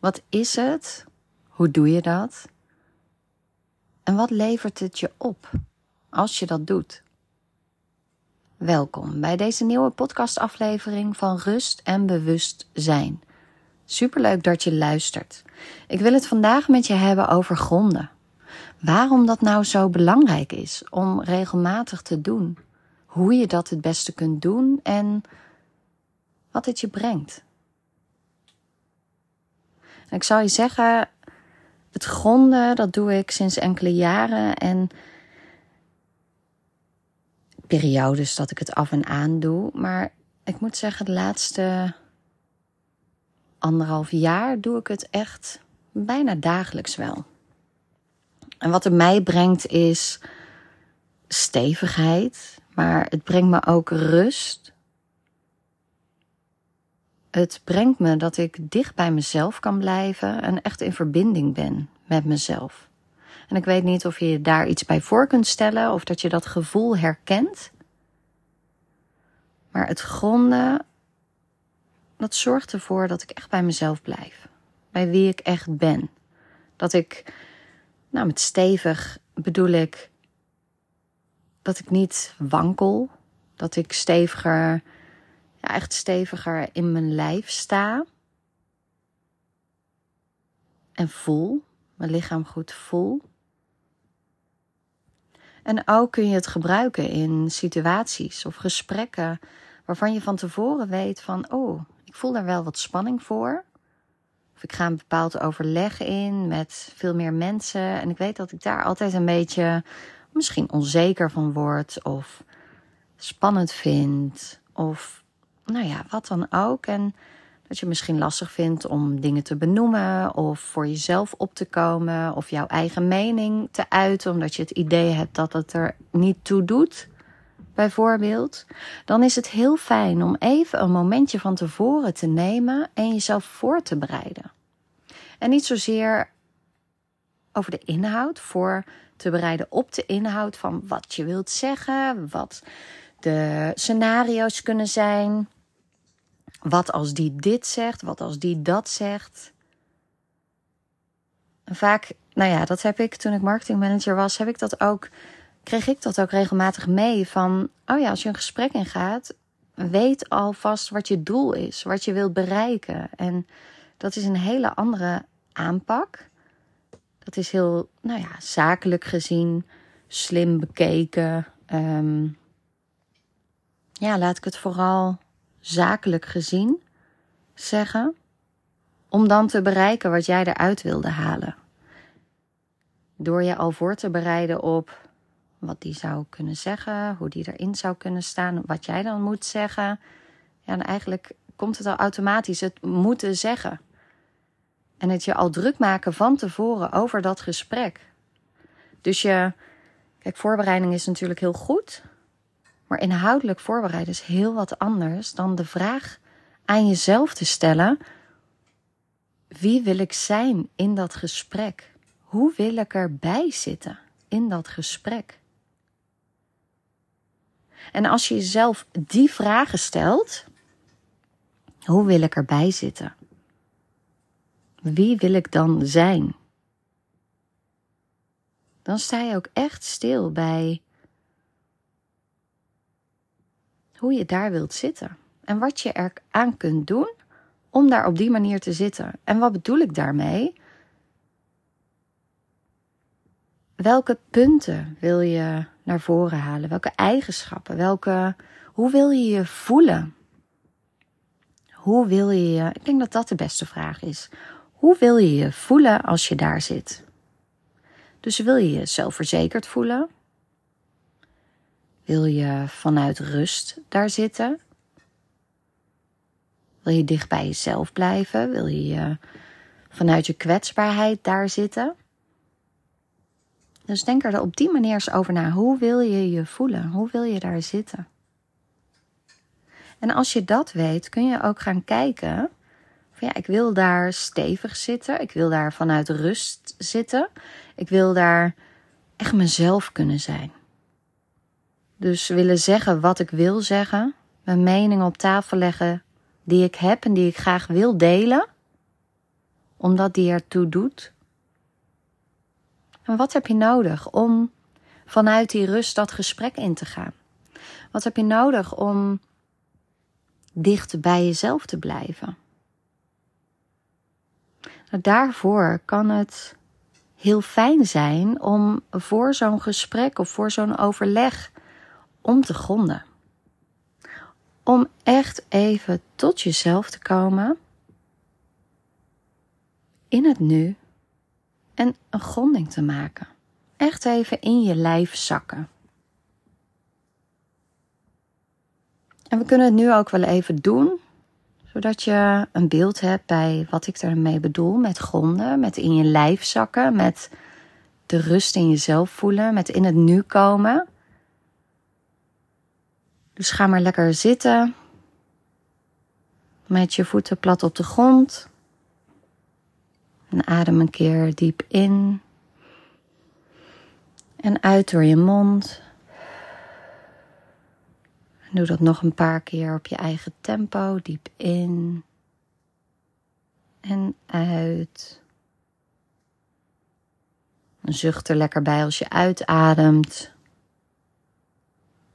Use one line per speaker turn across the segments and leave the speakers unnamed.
Wat is het? Hoe doe je dat? En wat levert het je op als je dat doet? Welkom bij deze nieuwe podcastaflevering van Rust en Bewustzijn. Superleuk dat je luistert. Ik wil het vandaag met je hebben over gronden. Waarom dat nou zo belangrijk is om regelmatig te doen. Hoe je dat het beste kunt doen en wat het je brengt. Ik zal je zeggen, het gronden, dat doe ik sinds enkele jaren. En periodes dat ik het af en aan doe. Maar ik moet zeggen, de laatste anderhalf jaar doe ik het echt bijna dagelijks wel. En wat het mij brengt is stevigheid, maar het brengt me ook rust. Het brengt me dat ik dicht bij mezelf kan blijven en echt in verbinding ben met mezelf. En ik weet niet of je daar iets bij voor kunt stellen of dat je dat gevoel herkent. Maar het gronden, dat zorgt ervoor dat ik echt bij mezelf blijf. Bij wie ik echt ben. Dat ik, nou met stevig bedoel ik dat ik niet wankel. Dat ik steviger, ja, echt steviger in mijn lijf sta. En voel, mijn lichaam goed voel. En ook kun je het gebruiken in situaties of gesprekken waarvan je van tevoren weet van, oh, ik voel daar wel wat spanning voor. Of ik ga een bepaald overleg in met veel meer mensen en ik weet dat ik daar altijd een beetje misschien onzeker van word of spannend vind of nou ja, wat dan ook. En dat je misschien lastig vindt om dingen te benoemen of voor jezelf op te komen of jouw eigen mening te uiten omdat je het idee hebt dat het er niet toe doet. Bijvoorbeeld, dan is het heel fijn om even een momentje van tevoren te nemen en jezelf voor te bereiden. En niet zozeer over de inhoud, voor te bereiden op de inhoud van wat je wilt zeggen, wat de scenario's kunnen zijn. Wat als die dit zegt, wat als die dat zegt. Vaak, nou ja, dat heb ik toen ik marketingmanager was, heb ik dat ook, kreeg ik dat ook regelmatig mee van, oh ja, als je een gesprek ingaat, weet alvast wat je doel is, wat je wilt bereiken. En dat is een hele andere aanpak. Dat is heel, nou ja, zakelijk gezien, slim bekeken. Ehm, ja, laat ik het vooral zakelijk gezien zeggen. Om dan te bereiken wat jij eruit wilde halen. Door je al voor te bereiden op wat die zou kunnen zeggen, hoe die erin zou kunnen staan, wat jij dan moet zeggen. Ja, en eigenlijk komt het al automatisch het moeten zeggen. En het je al druk maken van tevoren over dat gesprek. Dus je, kijk, voorbereiding is natuurlijk heel goed. Maar inhoudelijk voorbereiden is heel wat anders dan de vraag aan jezelf te stellen: wie wil ik zijn in dat gesprek? Hoe wil ik erbij zitten in dat gesprek? En als je jezelf die vragen stelt: hoe wil ik erbij zitten? Wie wil ik dan zijn? Dan sta je ook echt stil bij hoe je daar wilt zitten. En wat je er aan kunt doen om daar op die manier te zitten. En wat bedoel ik daarmee? Welke punten wil je naar voren halen? Welke eigenschappen? Welke, hoe wil je je voelen? Hoe wil je je. Ik denk dat dat de beste vraag is. Hoe wil je je voelen als je daar zit? Dus wil je je zelfverzekerd voelen? Wil je vanuit rust daar zitten? Wil je dicht bij jezelf blijven? Wil je vanuit je kwetsbaarheid daar zitten? Dus denk er op die manier eens over na. Hoe wil je je voelen? Hoe wil je daar zitten? En als je dat weet, kun je ook gaan kijken ja, ik wil daar stevig zitten. Ik wil daar vanuit rust zitten. Ik wil daar echt mezelf kunnen zijn. Dus willen zeggen wat ik wil zeggen. Mijn mening op tafel leggen die ik heb en die ik graag wil delen, omdat die ertoe doet? En wat heb je nodig om vanuit die rust dat gesprek in te gaan? Wat heb je nodig om dicht bij jezelf te blijven? Nou, daarvoor kan het heel fijn zijn om voor zo'n gesprek of voor zo'n overleg om te gronden. Om echt even tot jezelf te komen in het nu en een gronding te maken. Echt even in je lijf zakken. En we kunnen het nu ook wel even doen, zodat je een beeld hebt bij wat ik daarmee bedoel met gronden, met in je lijf zakken, met de rust in jezelf voelen, met in het nu komen. Dus ga maar lekker zitten. Met je voeten plat op de grond. En adem een keer diep in. En uit door je mond. En doe dat nog een paar keer op je eigen tempo. Diep in. En uit. Zucht er lekker bij als je uitademt.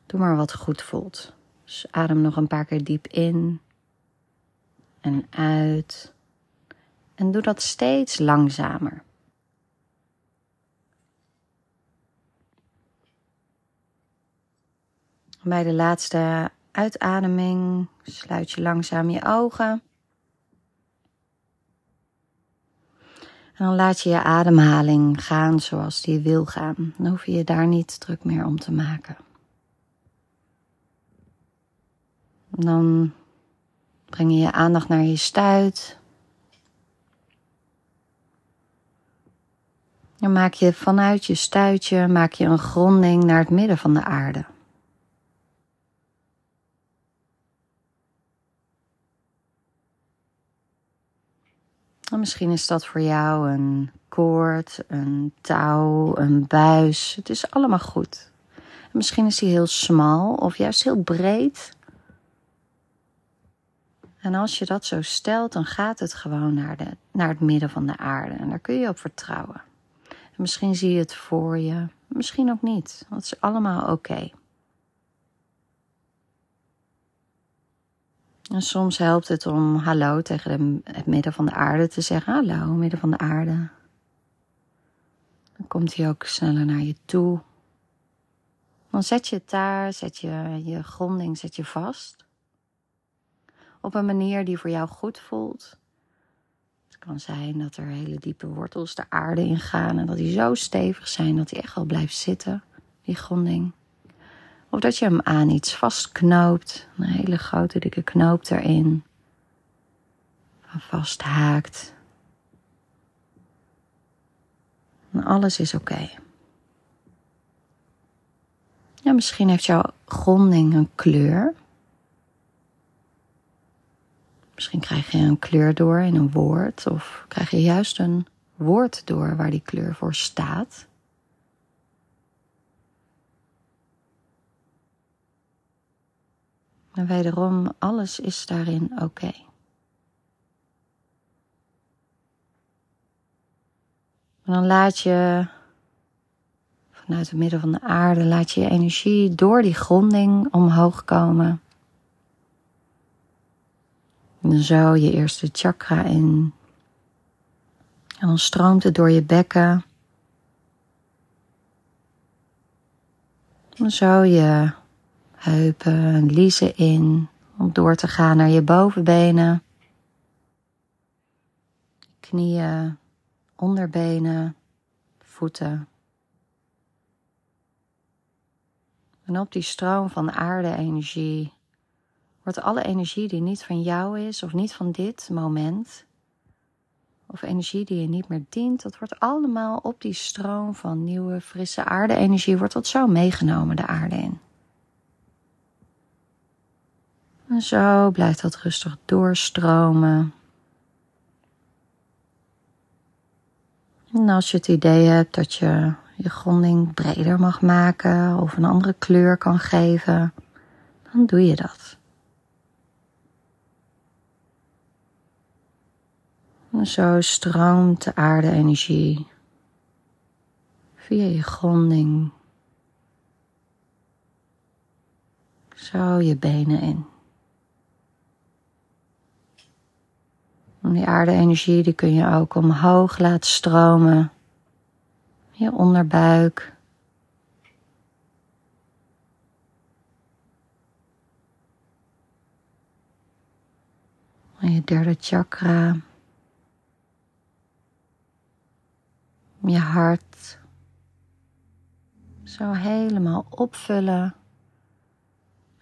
Doe maar wat goed voelt. Dus adem nog een paar keer diep in en uit. En doe dat steeds langzamer. Bij de laatste uitademing sluit je langzaam je ogen. En dan laat je je ademhaling gaan zoals die wil gaan. Dan hoef je je daar niet druk meer om te maken. Dan breng je je aandacht naar je stuit. Dan maak je vanuit je stuitje maak je een gronding naar het midden van de aarde. En misschien is dat voor jou een koord, een touw, een buis. Het is allemaal goed. En misschien is die heel smal of juist heel breed. En als je dat zo stelt, dan gaat het gewoon naar, de, naar het midden van de aarde. En daar kun je op vertrouwen. En misschien zie je het voor je, misschien ook niet. Dat is allemaal oké. En soms helpt het om hallo tegen het midden van de aarde te zeggen. Hallo, midden van de aarde. Dan komt hij ook sneller naar je toe. Dan zet je het daar, zet je je gronding zet je vast op een manier die voor jou goed voelt. Het kan zijn dat er hele diepe wortels de aarde ingaan en dat die zo stevig zijn dat die echt wel blijft zitten, die gronding. Of dat je hem aan iets vastknoopt, een hele grote dikke knoop erin, vasthaakt. En alles is oké. Ja, misschien heeft jouw gronding een kleur. Misschien krijg je een kleur door in een woord, of krijg je juist een woord door waar die kleur voor staat. En wederom, alles is daarin oké. En dan laat je vanuit het midden van de aarde, laat je je energie door die gronding omhoog komen. En zo je eerste chakra in. En dan stroomt het door je bekken. En zo je heupen en liezen in. Om door te gaan naar je bovenbenen. Knieën, onderbenen, voeten. En op die stroom van aarde-energie wordt alle energie die niet van jou is of niet van dit moment, of energie die je niet meer dient, dat wordt allemaal op die stroom van nieuwe, frisse aarde-energie, wordt dat zo meegenomen de aarde in. En zo blijft dat rustig doorstromen. En als je het idee hebt dat je je gronding breder mag maken of een andere kleur kan geven, dan doe je dat. Zo stroomt de aarde-energie via je gronding. Zo je benen in. En die aarde-energie die kun je ook omhoog laten stromen. Je onderbuik. En je derde chakra. Je hart. Zo helemaal opvullen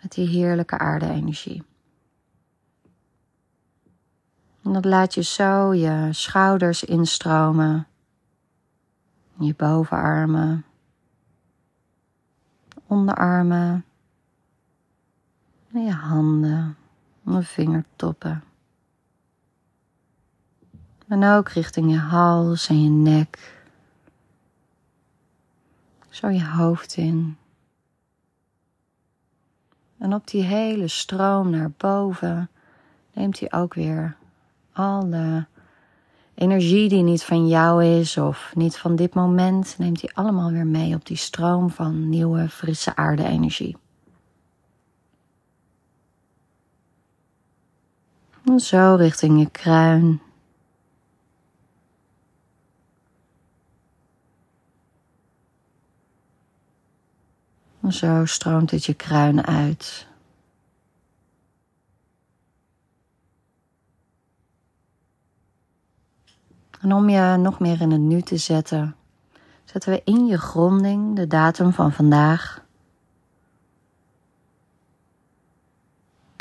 met die heerlijke aarde-energie. En dat laat je zo je schouders instromen, je bovenarmen, onderarmen, en je handen, je vingertoppen. En ook richting je hals en je nek. Zo je hoofd in. En op die hele stroom naar boven neemt hij ook weer alle energie die niet van jou is of niet van dit moment, neemt hij allemaal weer mee op die stroom van nieuwe, frisse aarde-energie. En zo richting je kruin. En zo stroomt het je kruin uit. En om je nog meer in het nu te zetten, zetten we in je gronding de datum van vandaag.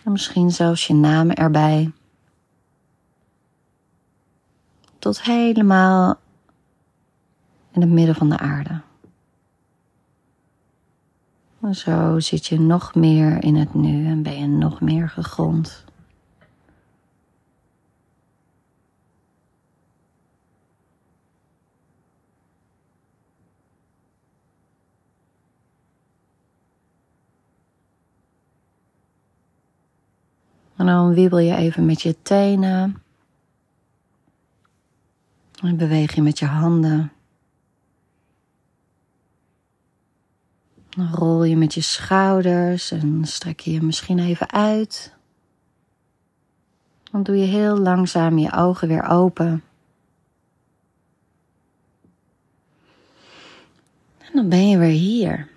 En misschien zelfs je naam erbij. Tot helemaal in het midden van de aarde. Zo zit je nog meer in het nu en ben je nog meer gegrond. En dan wiebel je even met je tenen. En beweeg je met je handen. Dan rol je met je schouders en strek je je misschien even uit. Dan doe je heel langzaam je ogen weer open. En dan ben je weer hier.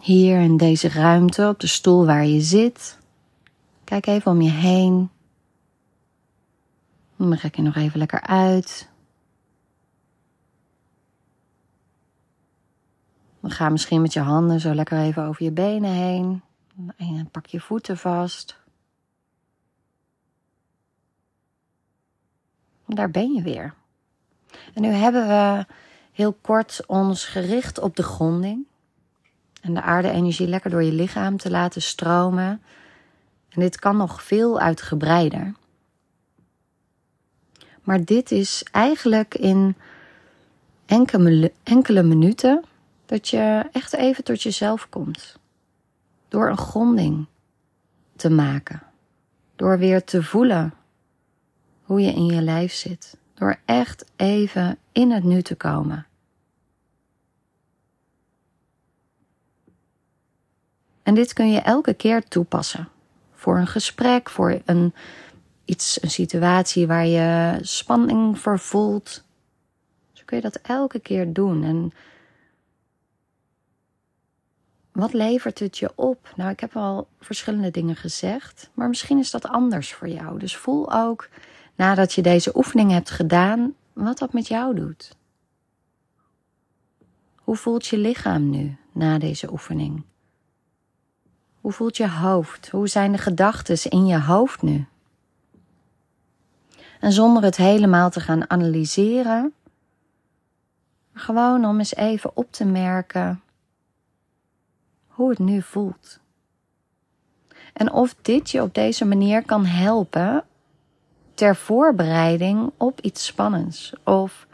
Hier in deze ruimte, op de stoel waar je zit. Kijk even om je heen. Dan rek je nog even lekker uit. Dan ga misschien met je handen zo lekker even over je benen heen. En pak je voeten vast. Daar ben je weer. En nu hebben we heel kort ons gericht op de gronding en de aarde-energie lekker door je lichaam te laten stromen. En dit kan nog veel uitgebreider. Maar dit is eigenlijk in enkele, enkele minuten dat je echt even tot jezelf komt. Door een gronding te maken. Door weer te voelen hoe je in je lijf zit. Door echt even in het nu te komen. En dit kun je elke keer toepassen. Voor een gesprek, voor een, iets, een situatie waar je spanning voor voelt. Zo kun je dat elke keer doen. En wat levert het je op? Nou, ik heb al verschillende dingen gezegd, maar misschien is dat anders voor jou. Dus voel ook nadat je deze oefening hebt gedaan, wat dat met jou doet. Hoe voelt je lichaam nu na deze oefening? Hoe voelt je hoofd? Hoe zijn de gedachten in je hoofd nu? En zonder het helemaal te gaan analyseren, gewoon om eens even op te merken hoe het nu voelt. En of dit je op deze manier kan helpen ter voorbereiding op iets spannends. Of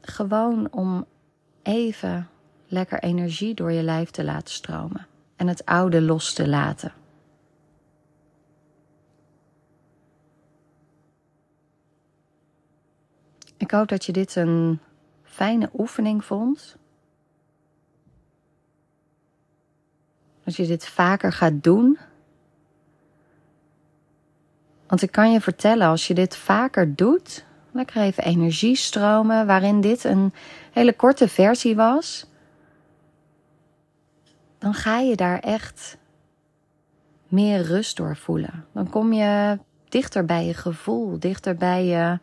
gewoon om even lekker energie door je lijf te laten stromen. en het oude los te laten. Ik hoop dat je dit een fijne oefening vond. Dat je dit vaker gaat doen. Want ik kan je vertellen, als je dit vaker doet, lekker even energie stromen, waarin dit een hele korte versie was, dan ga je daar echt meer rust door voelen. Dan kom je dichter bij je gevoel, dichter bij je,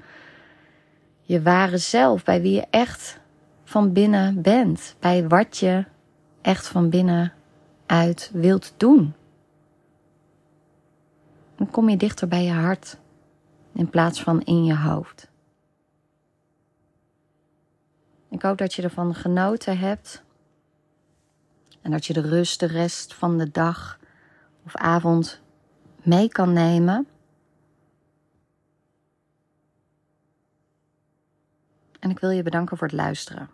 je ware zelf, bij wie je echt van binnen bent, bij wat je echt van binnen uit wilt doen. Dan kom je dichter bij je hart in plaats van in je hoofd. Ik hoop dat je ervan genoten hebt en dat je de rust de rest van de dag of avond mee kan nemen. En ik wil je bedanken voor het luisteren.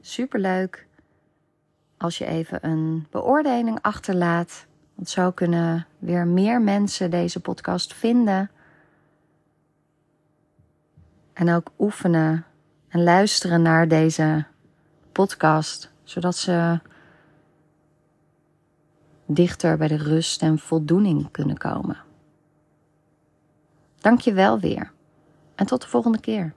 Superleuk als je even een beoordeling achterlaat. Want zo kunnen weer meer mensen deze podcast vinden. En ook oefenen en luisteren naar deze podcast, zodat ze dichter bij de rust en voldoening kunnen komen. Dank je wel weer en tot de volgende keer.